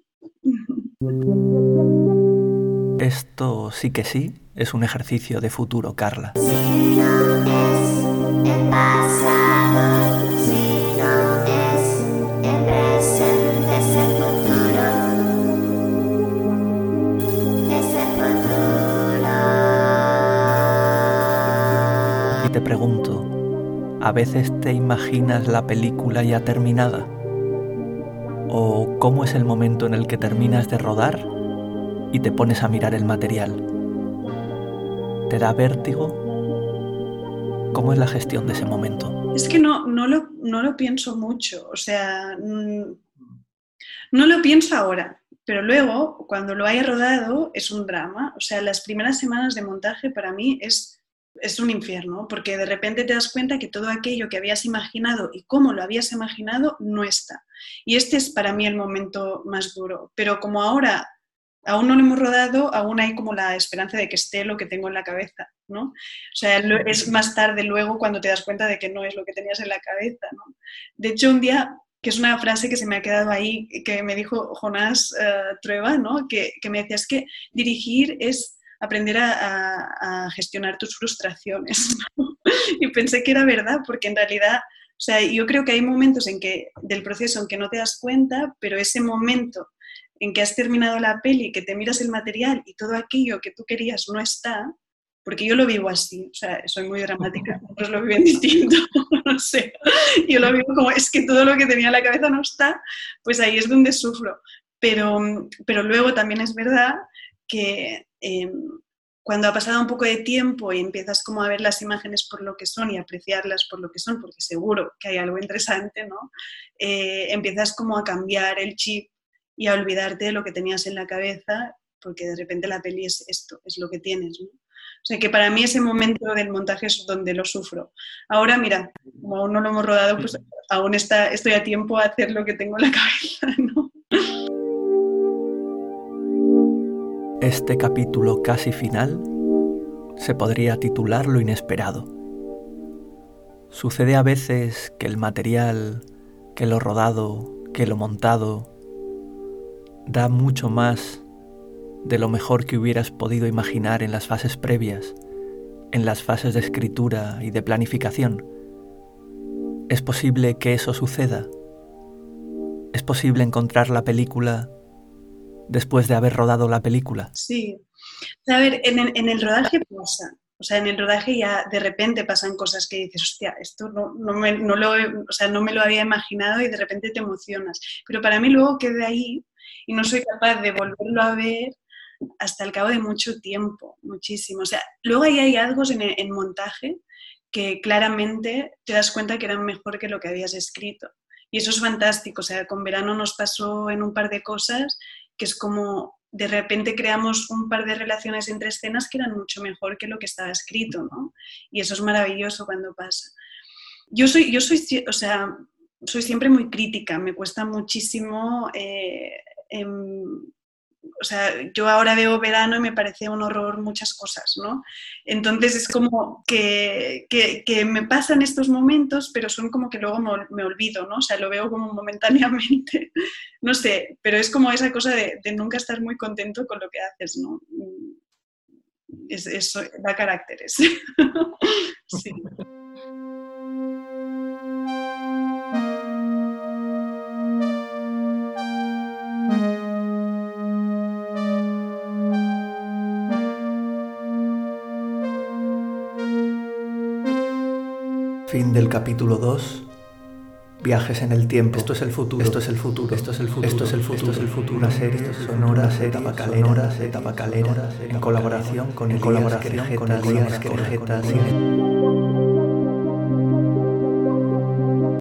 Esto sí que sí es un ejercicio de futuro, Carla. Pregunto, ¿A veces te imaginas la película ya terminada? ¿O cómo es el momento en el que terminas de rodar y te pones a mirar el material? ¿Te da vértigo? ¿Cómo es la gestión de ese momento? Es que no, no, lo, no lo pienso mucho, o sea, mm, no lo pienso ahora, pero luego, cuando lo haya rodado, es un drama. O sea, las primeras semanas de montaje para mí es es un infierno, porque de repente te das cuenta que todo aquello que habías imaginado y cómo lo habías imaginado no está. Y este es para mí el momento más duro. Pero como ahora aún no lo hemos rodado, aún hay como la esperanza de que esté lo que tengo en la cabeza, ¿no? O sea, es más tarde luego cuando te das cuenta de que no es lo que tenías en la cabeza, ¿no? De hecho, un día que es una frase que se me ha quedado ahí, que me dijo Jonás uh, Trueba, ¿no? que, que me decía, es que dirigir es aprender a, gestionar tus frustraciones. *laughs* y pensé que era verdad, porque en realidad, o sea, yo creo que hay momentos en que, del proceso en que no te das cuenta, pero ese momento en que has terminado la peli, que te miras el material y todo aquello que tú querías no está, porque yo lo vivo así, o sea, soy muy dramática, *laughs* otros lo viven distinto, *laughs* no sé, yo lo vivo como es que todo lo que tenía en la cabeza no está, pues ahí es donde sufro. Pero, pero luego también es verdad que Em, cuando ha pasado un poco de tiempo y empiezas como a ver las imágenes por lo que son y apreciarlas por lo que son, porque seguro que hay algo interesante, ¿no? Eh, empiezas como a cambiar el chip y a olvidarte de lo que tenías en la cabeza, porque de repente la peli es esto, es lo que tienes, ¿no? O sea que para mí ese momento del montaje es donde lo sufro. Ahora, mira, como aún no lo hemos rodado, pues aún está, estoy a tiempo a hacer lo que tengo en la *laughs* cabeza, ¿no? Este capítulo casi final se podría titular Lo inesperado. Sucede a veces que el material, que lo rodado, que lo montado, da mucho más de lo mejor que hubieras podido imaginar en las fases previas, en las fases de escritura y de planificación. ¿Es posible que eso suceda? ¿Es posible encontrar la película después de haber rodado la película? Sí. A ver, en el, rodaje pasa. O sea, en el rodaje ya de repente pasan cosas que dices, hostia, esto no, no, me, no, lo, o sea, no me lo había imaginado y de repente te emocionas. Pero para mí luego quedé ahí y no soy capaz de volverlo a ver hasta el cabo de mucho tiempo, muchísimo. O sea, luego ahí hay algo en, en montaje que claramente te das cuenta que eran mejor que lo que habías escrito. Y eso es fantástico. O sea, con verano nos pasó en un par de cosas que es como de repente creamos un par de relaciones entre escenas que eran mucho mejor que lo que estaba escrito, ¿no? Y eso es maravilloso cuando pasa. Yo soy, yo soy, o sea, soy siempre muy crítica, me cuesta muchísimo eh, em, o sea, yo ahora veo verano y me parece un horror muchas cosas, ¿no? Entonces es como que, que, me pasan estos momentos, pero son como que luego me, olvido, ¿no? O sea, lo veo como momentáneamente, *laughs* no sé, pero es como esa cosa de, nunca estar muy contento con lo que haces, ¿no? Es, es, da caracteres. *laughs* sí. Fin del capítulo 2. Viajes en el tiempo. Esto es el futuro. Esto es el futuro. Esto es el futuro. Esto es el futuro. Esto es el futuro. Una serie sonora, serie tabacalera, de tabacalera, en colaboración con en colaboración con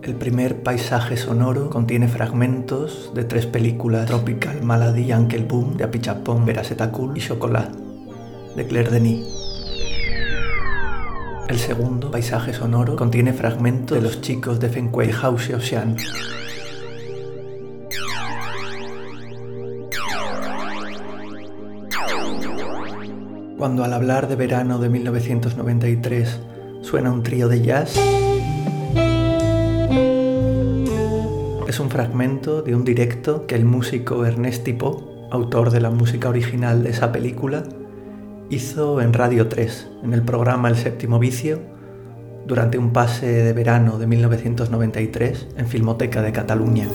El primer paisaje sonoro contiene fragmentos de tres películas: Tropical Malady, Uncle Boom, de Apichapón, Verasetacul y Chocolat, de Claire Denis. El segundo, paisaje sonoro, contiene fragmentos de los chicos de Fenquei de Hao Xiaoxian. Cuando al hablar de verano de 1993 suena un trío de jazz, es un fragmento de un directo que el músico Ernest Tipo, autor de la música original de esa película, hizo en Radio 3, en el programa El Séptimo Vicio, durante un pase de verano de 1993 en Filmoteca de Cataluña.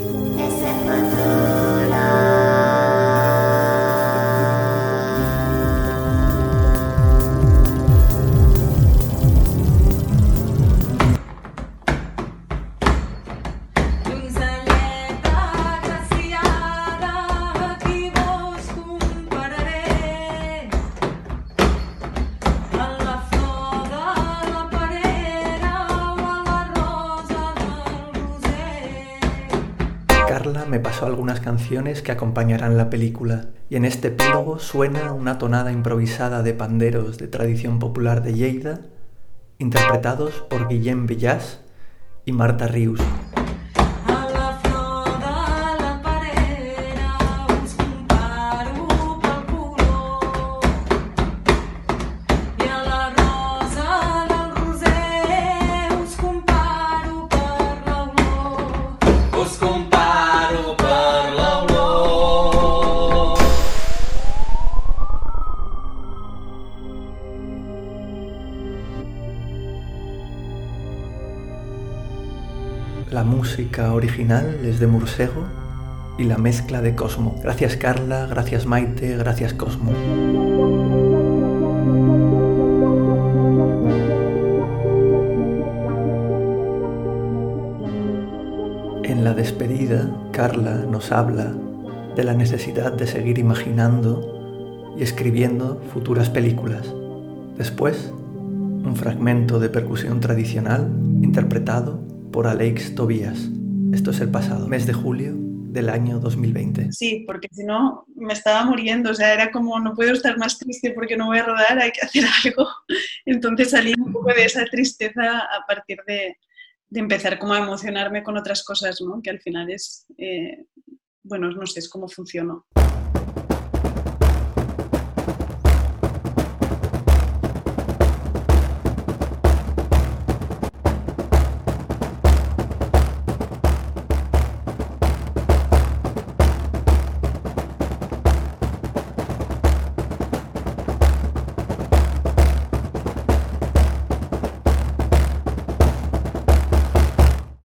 Que acompañarán la película, y en este epílogo suena una tonada improvisada de panderos de tradición popular de Lleida, interpretados por Guillem Villas y Marta Rius. Original es de Mursego y la mezcla de Cosmo. Gracias Carla, gracias Maite, gracias Cosmo. En la despedida, Carla nos habla de la necesidad de seguir imaginando y escribiendo futuras películas. Después, un fragmento de percusión tradicional interpretado por Alex Tobías. Esto es el pasado, mes de julio del año 2020. Sí, porque si no me estaba muriendo, o sea, era como no puedo estar más triste porque no voy a rodar, hay que hacer *laughs* algo. Entonces salí un poco de esa tristeza a partir de, empezar como a emocionarme con otras cosas, ¿no? Que al final es, eh, bueno, no sé, es cómo funciono.